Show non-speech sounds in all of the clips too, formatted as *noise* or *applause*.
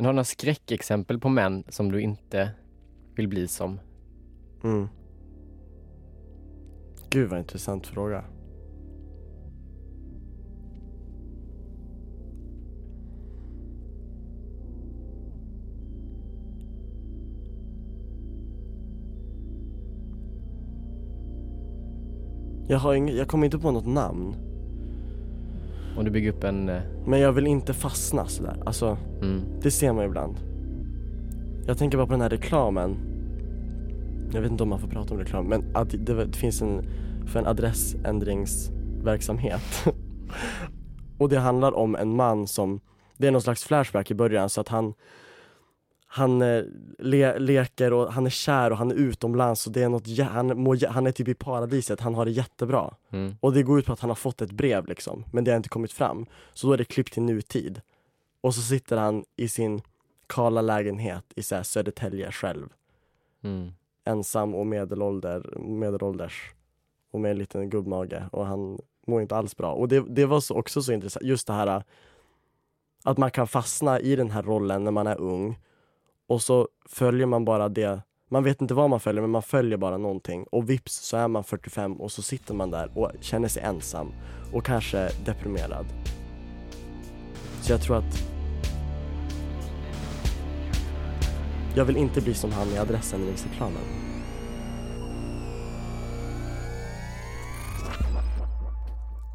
Men har du några skräckexempel på män som du inte vill bli som? Mm. Gud vad intressant fråga. Jag, har ing- jag kommer inte på något namn. Om du bygger upp en... eh, Men jag vill inte fastna sådär. Alltså, Mm. det ser man ju ibland. Jag tänker bara på den här reklamen. Jag vet inte om man får prata om reklam, men att det, det finns en, för en adressändringsverksamhet. *laughs* Och det handlar om en man som, det är någon slags flashback i början så att han han eh, le, leker och han är kär och han är utomlands och det är något, han, jä- han är typ i paradiset, han har det jättebra. Mm. Och det går ut på att han har fått ett brev liksom, men det har inte kommit fram. Så då är det klippt till nutid. Och så sitter han i sin kala lägenhet i så här Södertälje själv. Mm. Ensam och medelålder, medelålders. Och med en liten gubbmage och han mår inte alls bra. Och det, det var så, också så intressant, just det här att man kan fastna i den här rollen när man är ung. Och så följer man bara det, man vet inte vad man följer men man följer bara någonting. Och vips så är man 45 och så sitter man där och känner sig ensam. Och kanske deprimerad. Så jag tror att jag vill inte bli som han i adressändringsreklamen.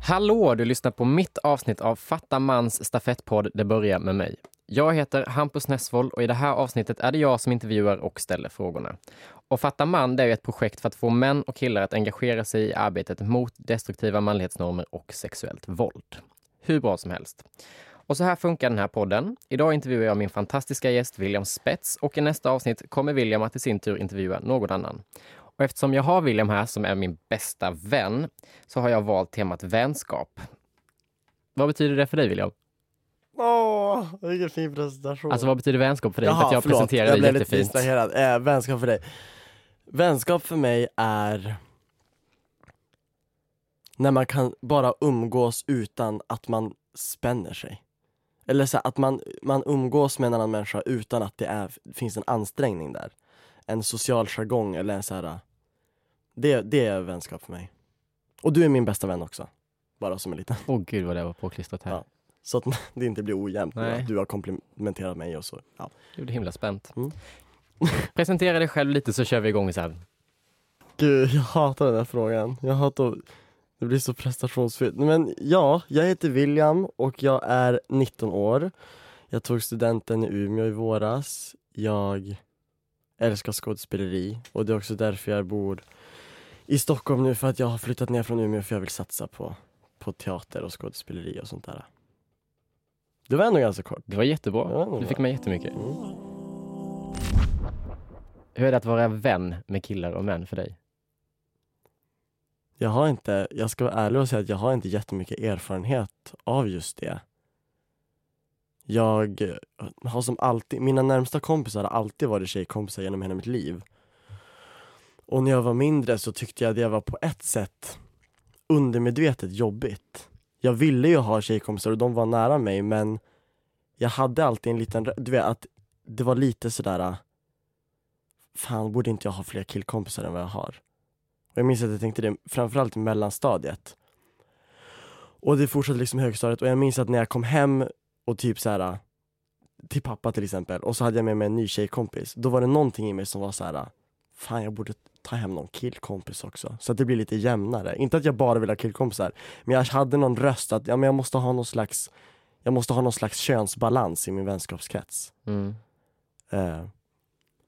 Hallå, du lyssnar på mitt avsnitt av Fatta mans stafettpodd Det börjar med mig. Jag heter Hampus Nessvold och i det här avsnittet är det jag som intervjuar och ställer frågorna. Och Fatta man, det är ett projekt för att få män och killar att engagera sig i arbetet mot destruktiva manlighetsnormer och sexuellt våld. Hur bra som helst. Och så här funkar den här podden. Idag intervjuar jag min fantastiska gäst William Spets och i nästa avsnitt kommer William att i sin tur intervjua någon annan. Och eftersom jag har William här som är min bästa vän så har jag valt temat vänskap. Vad betyder det för dig William? Åh, vilken fin presentation. Alltså vad betyder vänskap för dig? för att jag förlåt. presenterar jag blev lite jättefint. distraherad. Eh, vänskap för dig. Vänskap för mig är när man kan bara umgås utan att man spänner sig. Eller så här, att man, man umgås med en annan människa utan att det är, finns en ansträngning där. En social jargong eller en så här. Det, det är vänskap för mig. Och du är min bästa vän också. Bara som en liten. Åh gud vad det var påklistrat här. Ja. Så att *laughs* det inte blir ojämnt. Nej. Du har komplimenterat mig och så. Ja. Det blev himla spänt. Mm. *laughs* Presentera dig själv lite så kör vi igång sen. Gud, *laughs* jag hatar den här frågan. Jag hatar det blir så prestationsfyllt. Men ja, jag heter William och jag är 19 år. Jag tog studenten i Umeå i våras. Jag älskar skådespeleri och det är också därför jag bor i Stockholm nu för att jag har flyttat ner från Umeå för jag vill satsa på, på teater och skådespeleri och sånt där. Det var ändå ganska kort. Det var jättebra. Det Du fick med jättemycket. Mm. Hur är det att vara vän med killar och män för dig? Jag har inte, jag ska vara ärlig och säga att jag har inte jättemycket erfarenhet av just det. Jag har som alltid, mina närmsta kompisar har alltid varit tjejkompisar genom hela mitt liv. Och när jag var mindre så tyckte jag det var på ett sätt undermedvetet jobbigt. Jag ville ju ha tjejkompisar och de var nära mig men jag hade alltid en liten, du vet att det var lite sådär äh, Fan borde inte jag ha fler killkompisar än vad jag har? Och jag minns att jag tänkte det framförallt i mellanstadiet. Och det fortsatte liksom i högstadiet och jag minns att när jag kom hem och typ såhär äh, till pappa till exempel och så hade jag med mig en ny tjejkompis. Då var det någonting i mig som var så här äh, fan jag borde ta hem någon killkompis också. Så att det blir lite jämnare. Inte att jag bara vill ha killkompisar, men jag hade någon röst att ja, men jag måste ha någon slags jag måste ha någon slags könsbalans i min vänskapskrets. Mm. Eh,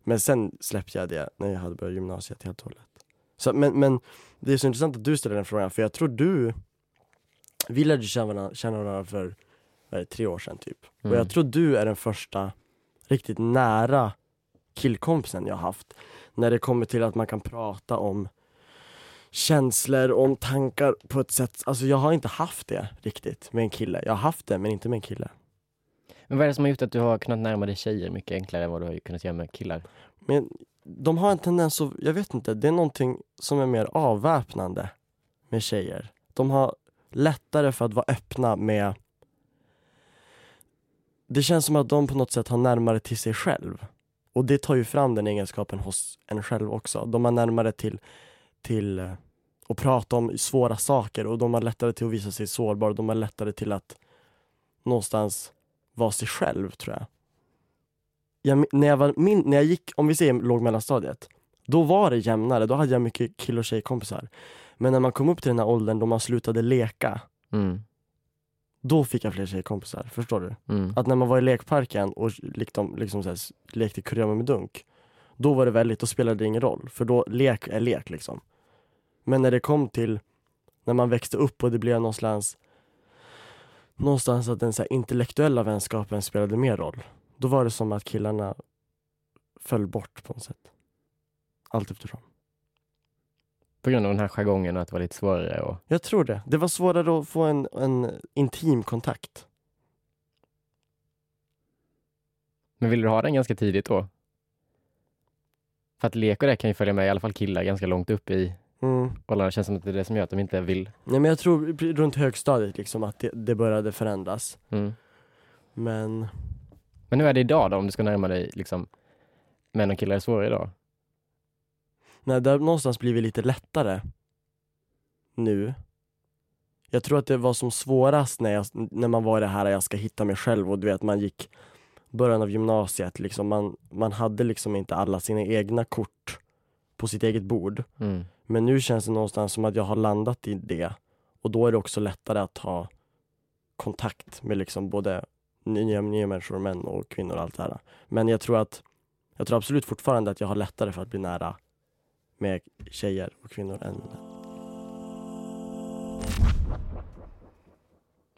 men sen släppte jag det när jag hade börjat gymnasiet helt och hållet. Så, men, men det är så intressant att du ställer den frågan för jag tror du Vi lärde känna känna varandra för vad det, tre år sedan typ. Och Mm. jag tror du är den första riktigt nära killkompisen jag haft. När det kommer till att man kan prata om känslor, om tankar på ett sätt, alltså jag har inte haft det riktigt med en kille. Jag har haft det men inte med en kille. Men vad är det som har gjort att du har kunnat närma dig tjejer mycket enklare än vad du har kunnat göra med killar? Men de har en tendens att, jag vet inte, det är någonting som är mer avväpnande med tjejer. De har lättare för att vara öppna med det känns som att de på något sätt har närmare till sig själv. Och det tar ju fram den egenskapen hos en själv också. De har närmare till, till eh, att prata om svåra saker och de har lättare till att visa sig sårbara. De har lättare till att någonstans vara sig själv tror jag. jag när, jag var min, när jag gick, om vi säger låg mellanstadiet, då var det jämnare. Då hade jag mycket kill och tjejkompisar. Men när man kom upp till den här åldern då man slutade leka, Mm då fick jag fler tjejkompisar. Förstår du? Mm. Att när man var i lekparken och liksom, liksom så här, lekte kurragömma med dunk, då var det väldigt, då spelade det ingen roll. För då, lek är lek liksom. Men när det kom till, när man växte upp och det blev någonstans, någonstans att den så intellektuella vänskapen spelade mer roll. Då var det som att killarna föll bort på något sätt. Allt eftersom. På grund av den här jargongen att det var lite svårare och Jag tror det. Det var svårare att få en, en intim kontakt. Men vill du ha den ganska tidigt då? För att lek och det kan ju följa med i alla fall killar ganska långt upp i Mm. åldrarna. Det känns som att det är det som gör att de inte vill. Nej men jag tror runt högstadiet liksom att det, det började förändras. Mm. Men Men hur är det idag då om du ska närma dig liksom män och killar är svårare idag? Nej, det har någonstans blivit lite lättare nu. Jag tror att det var som svårast när, jag, när man var i det här jag ska hitta mig själv och du vet man gick början av gymnasiet liksom. Man, man hade liksom inte alla sina egna kort på sitt eget bord. Mm. Men nu känns det någonstans som att jag har landat i det och då är det också lättare att ha kontakt med liksom både nya, nya människor, män och kvinnor och allt det här. Men jag tror att jag tror absolut fortfarande att jag har lättare för att bli nära med tjejer och kvinnor än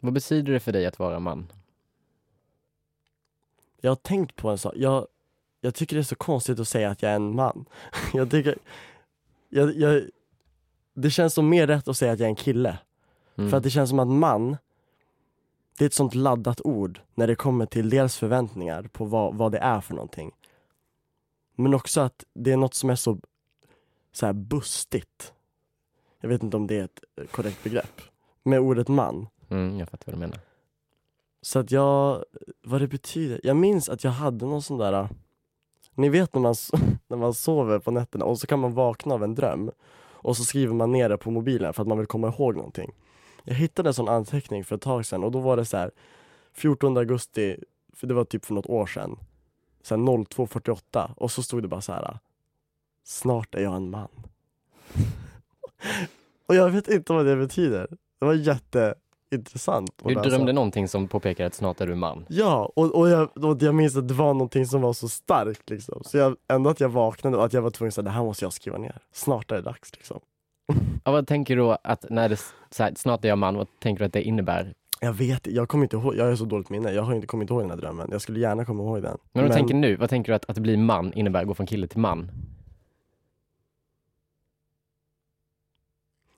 Vad betyder det för dig att vara man? Jag har tänkt på en sak. Jag, jag tycker det är så konstigt att säga att jag är en man. *laughs* Jag tycker... Jag, jag, det känns som mer rätt att säga att jag är en kille. Mm. För att det känns som att man, det är ett sånt laddat ord när det kommer till dels förväntningar på vad, vad det är för någonting. Men också att det är något som är så, så här bustigt. Jag vet inte om det är ett korrekt begrepp. Med ordet man. Mm, jag fattar vad du menar. Så att jag, vad det betyder. Jag minns att jag hade någon sån där, ni vet när man, *laughs* när man sover på nätterna och så kan man vakna av en dröm. Och så skriver man ner det på mobilen för att man vill komma ihåg någonting. Jag hittade en sån anteckning för ett tag sedan och då var det så här 14 augusti, för det var typ för något år sedan. Här 02.48 och så stod det bara så här. Snart är jag en man. och jag vet inte vad det betyder. Det var jätteintressant. att Du läsa. drömde någonting som påpekar att snart är du man. Ja, och, och, jag, och jag minns att det var någonting som var så starkt liksom. Så jag, ändå att jag vaknade och att jag var tvungen att säga det här måste jag skriva ner. Snart är det dags liksom. *laughs* Ja, vad tänker du att när det här, snart är jag man, vad tänker du att det innebär? Jag vet jag kommer inte ihåg, jag har så dåligt minne. Jag har inte kommit ihåg den här drömmen. Jag skulle gärna komma ihåg den. Men du tänker nu, vad tänker du att, att bli man innebär, gå från kille till man?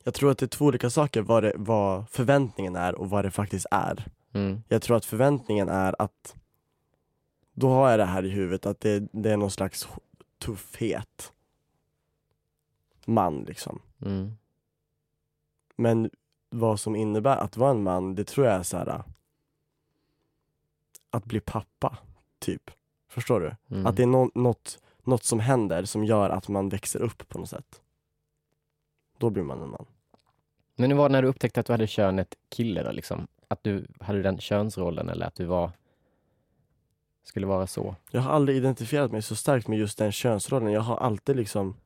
Jag tror att det är två olika saker, vad, det, vad förväntningen är och vad det faktiskt är. Mm. Jag tror att förväntningen är att då har jag det här i huvudet att det, det är någon slags tuffhet. Man liksom. Mm. Men vad som innebär att vara en man, det tror jag är så här. äh, Att bli pappa, typ. Förstår du? Mm. Att det är nå- något, något som händer som gör att man växer upp på något sätt. Då blir man en man. Men hur var det när du upptäckte att du hade könet kille då liksom? Att du hade den könsrollen eller att du var skulle vara så? Jag har aldrig identifierat mig så starkt med just den könsrollen. Jag har alltid liksom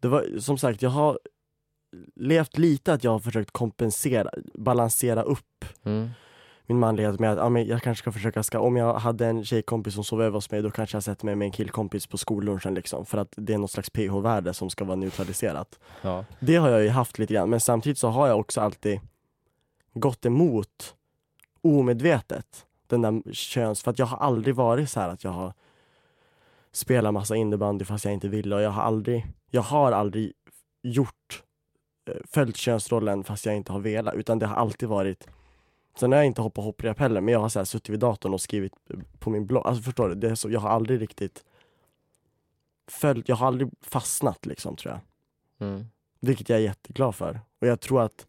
Det var som sagt, jag har levt lite att jag har försökt kompensera, balansera upp Mm. Min manlighet med att ja, men jag kanske ska försöka, ska, om jag hade en tjejkompis som sov över hos mig då kanske jag sätter mig med en killkompis på skollunchen liksom för att det är något slags pH-värde som ska vara neutraliserat. Ja. Det har jag ju haft lite grann men samtidigt så har jag också alltid gått emot omedvetet den där köns, för att jag har aldrig varit så här att jag har spelat massa innebandy fast jag inte ville och jag har aldrig, jag har aldrig gjort, eh, följt könsrollen fast jag inte har velat utan det har alltid varit Sen har jag inte hoppat hopprep heller men jag har så här suttit vid datorn och skrivit på min blogg, alltså förstår du? Det är så, jag har aldrig riktigt följt, jag har aldrig fastnat liksom tror jag Mm. vilket jag är jätteglad för. Och jag tror att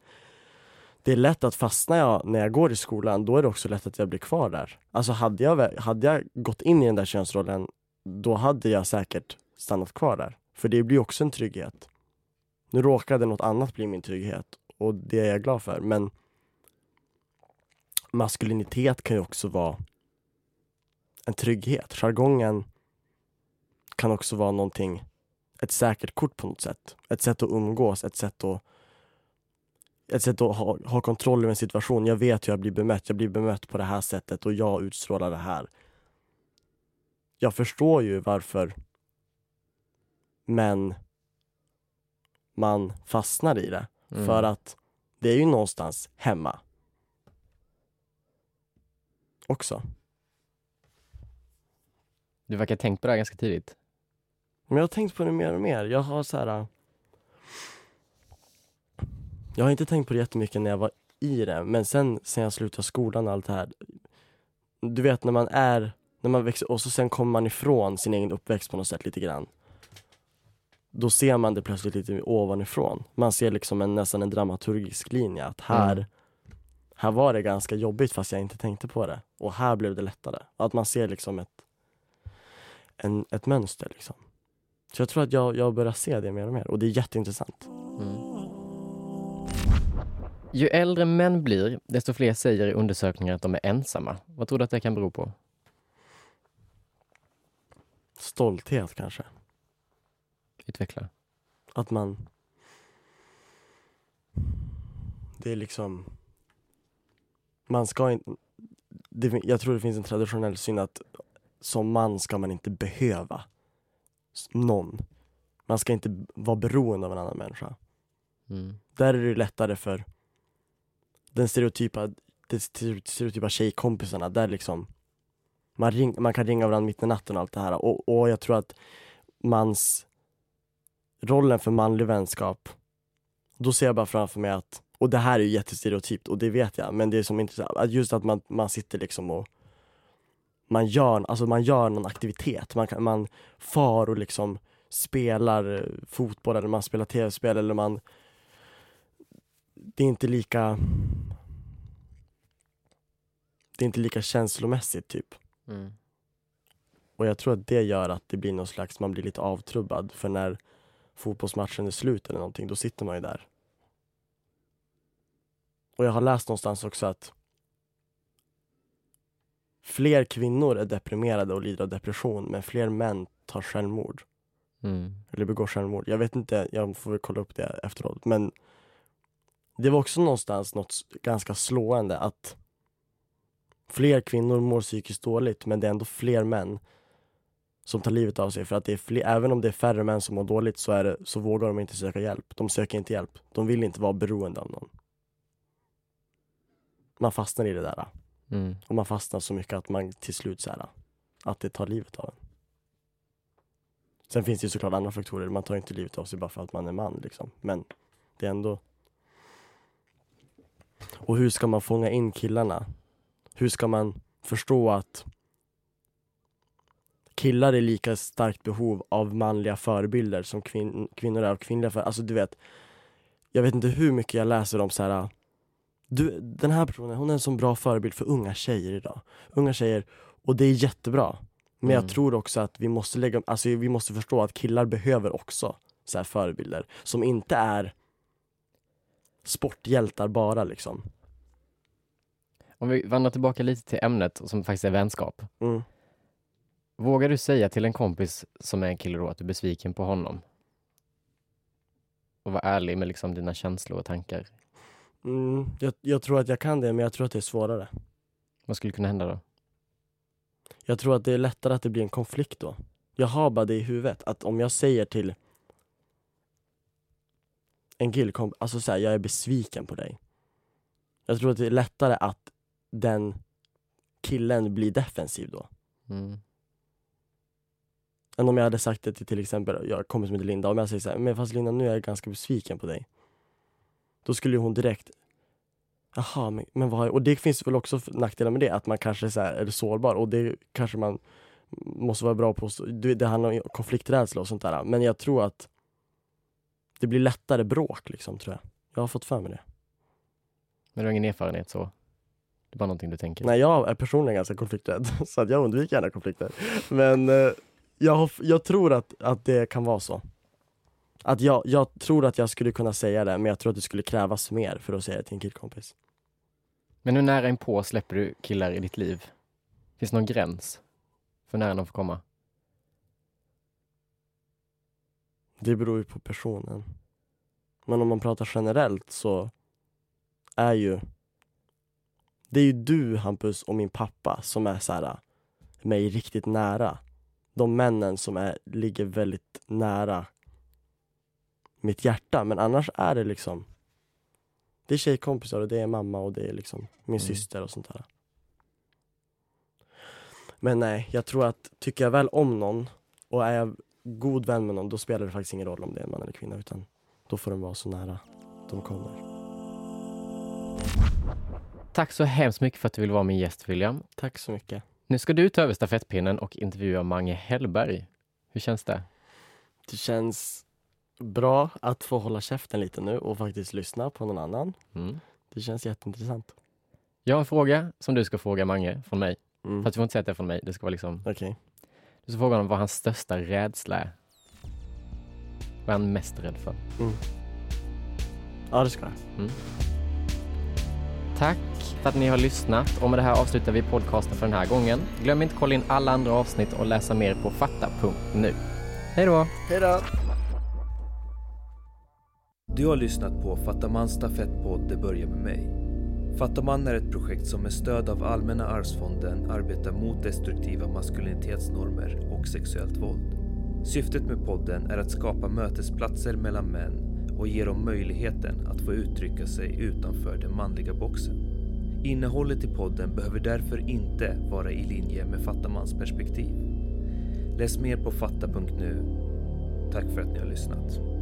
det är lätt att fastna jag när jag går i skolan, då är det också lätt att jag blir kvar där. Alltså hade jag, hade jag gått in i den där könsrollen, då hade jag säkert stannat kvar där. För det blir också en trygghet. Nu råkade något annat bli min trygghet och det är jag glad för, men maskulinitet kan ju också vara en trygghet. Jargongen kan också vara någonting, ett säkert kort på något sätt. Ett sätt att umgås, ett sätt att ett sätt att ha, ha kontroll över en situation. Jag vet hur jag blir bemött. Jag blir bemött på det här sättet och jag utstrålar det här. Jag förstår ju varför men man fastnar i det. Mm. För att det är ju någonstans hemma. Också. Du verkar ha tänkt på det här ganska tidigt. Men jag har tänkt på det mer och mer. Jag har så här. äh, Jag har inte tänkt på det jättemycket när jag var i det, men sen sen jag slutade skolan och allt det här. Du vet när man är, när man växer, och så sen kommer man ifrån sin egen uppväxt på något sätt lite grann. Då ser man det plötsligt lite ovanifrån. Man ser liksom en, nästan en dramaturgisk linje att här, Mm. Här var det ganska jobbigt fast jag inte tänkte på det. Och här blev det lättare. Att man ser liksom ett, en, ett mönster liksom. Så jag tror att jag, jag börjar se det mer och mer och det är jätteintressant. Mm. Ju äldre män blir, desto fler säger i undersökningar att de är ensamma. Vad tror du att det kan bero på? Stolthet kanske. Utveckla. Att man... Det är liksom... Man ska inte... Det, jag tror det finns en traditionell syn att som man ska man inte behöva någon. Man ska inte vara beroende av en annan människa. Mm. Där är det lättare för den stereotypa, de stereotypa tjejkompisarna, där liksom man, ring, man kan ringa varandra mitt i natten och allt det här. Och, och jag tror att mans rollen för manlig vänskap, då ser jag bara framför mig att, och det här är ju jättestereotypt och det vet jag, men det är som intressant, just att man, man sitter liksom och man gör, alltså man gör någon aktivitet, man, kan, man far och liksom spelar eh, fotboll eller man spelar tv-spel eller man det är inte lika det är inte lika känslomässigt typ. Mm. Och jag tror att det gör att det blir någon slags, man blir lite avtrubbad för när fotbollsmatchen är slut eller någonting, då sitter man ju där. Och jag har läst någonstans också att fler kvinnor är deprimerade och lider av depression, men fler män tar självmord. Mm. Eller begår självmord. Jag vet inte, jag får väl kolla upp det efteråt. Men det var också någonstans något ganska slående att fler kvinnor mår psykiskt dåligt men det är ändå fler män som tar livet av sig för att det är fler, även om det är färre män som mår dåligt så, är det, så vågar de inte söka hjälp. De söker inte hjälp. De vill inte vara beroende av någon. Man fastnar i det där. Mm. Och man fastnar så mycket att man till slut så här, att det tar livet av en. Sen finns det ju såklart andra faktorer, man tar inte livet av sig bara för att man är man liksom. Men det är ändå... Och hur ska man fånga in killarna? Hur ska man förstå att killar är lika starkt behov av manliga förebilder som kvin- kvinnor är av kvinnliga förebilder? Alltså du vet, jag vet inte hur mycket jag läser om så här. Du, den här personen, hon är en sån bra förebild för unga tjejer idag. Unga tjejer, och det är jättebra. Men Mm. jag tror också att vi måste lägga, alltså vi måste förstå att killar behöver också så här förebilder som inte är sporthjältar bara liksom. Om vi vandrar tillbaka lite till ämnet som faktiskt är vänskap. Mm. Vågar du säga till en kompis som är en kille då att du är besviken på honom? Och vara ärlig med liksom dina känslor och tankar. Mm, jag, jag tror att jag kan det, men jag tror att det är svårare. Vad skulle kunna hända då? Jag tror att det är lättare att det blir en konflikt då. Jag har bara det i huvudet, att om jag säger till en killkompis, alltså såhär, jag är besviken på dig. Jag tror att det är lättare att den killen blir defensiv då. Mm. Än om jag hade sagt det till till exempel, jag kommer som heter Linda, om jag säger såhär, men fast Linda nu är jag ganska besviken på dig. Då skulle hon direkt, jaha, men, men vad har jag, och det finns väl också nackdelar med det, att man kanske så här, är sårbar och det kanske man måste vara bra på, det, det handlar om konflikträdsla och sånt där. Men jag tror att det blir lättare bråk liksom, tror jag. Jag har fått för mig det. Men du har ingen erfarenhet så? Det är bara någonting du tänker? Nej, jag är personligen ganska konflikträdd, *laughs* så att jag undviker gärna konflikter. Men eh, jag, har, jag tror att, att det kan vara så. Att jag, jag tror att jag skulle kunna säga det, men jag tror att det skulle krävas mer för att säga det till en killkompis. Men hur nära inpå släpper du killar i ditt liv? Finns det någon gräns för när de får komma? Det beror ju på personen. Men om man pratar generellt så är ju det är ju du Hampus och min pappa som är så här, mig riktigt nära. De männen som är, ligger väldigt nära mitt hjärta. Men annars är det liksom det är tjejkompisar och det är mamma och det är liksom min Mm. syster och sånt där. Men nej, jag tror att tycker jag väl om någon och är jag god vän med någon då spelar det faktiskt ingen roll om det är en man eller kvinna utan då får de vara så nära de kommer. Tack så hemskt mycket för att du vill vara min gäst William. Tack så mycket. Nu ska du ta över stafettpinnen och intervjua Mange Hellberg. Hur känns det? Det känns bra att få hålla käften lite nu och faktiskt lyssna på någon annan. Mm. Det känns jätteintressant. Jag har en fråga som du ska fråga Mange från mig. Mm. Fast du får inte säga att det är från mig. Det ska vara liksom... Okej. Du ska fråga honom vad hans största rädsla är. Vad är han mest rädd för? Mm. Ja, det ska jag. Tack för att ni har lyssnat och med det här avslutar vi podcasten för den här gången. Glöm inte att kolla in alla andra avsnitt och läsa mer på fatta.nu. Hej då! Hej då! Du har lyssnat på Fattamans stafettpodd Det börjar med mig. Fattaman är ett projekt som med stöd av Allmänna arvsfonden arbetar mot destruktiva maskulinitetsnormer och sexuellt våld. Syftet med podden är att skapa mötesplatser mellan män och ge dem möjligheten att få uttrycka sig utanför den manliga boxen. Innehållet i podden behöver därför inte vara i linje med Fattamans perspektiv. Läs mer på fatta.nu. Tack för att ni har lyssnat.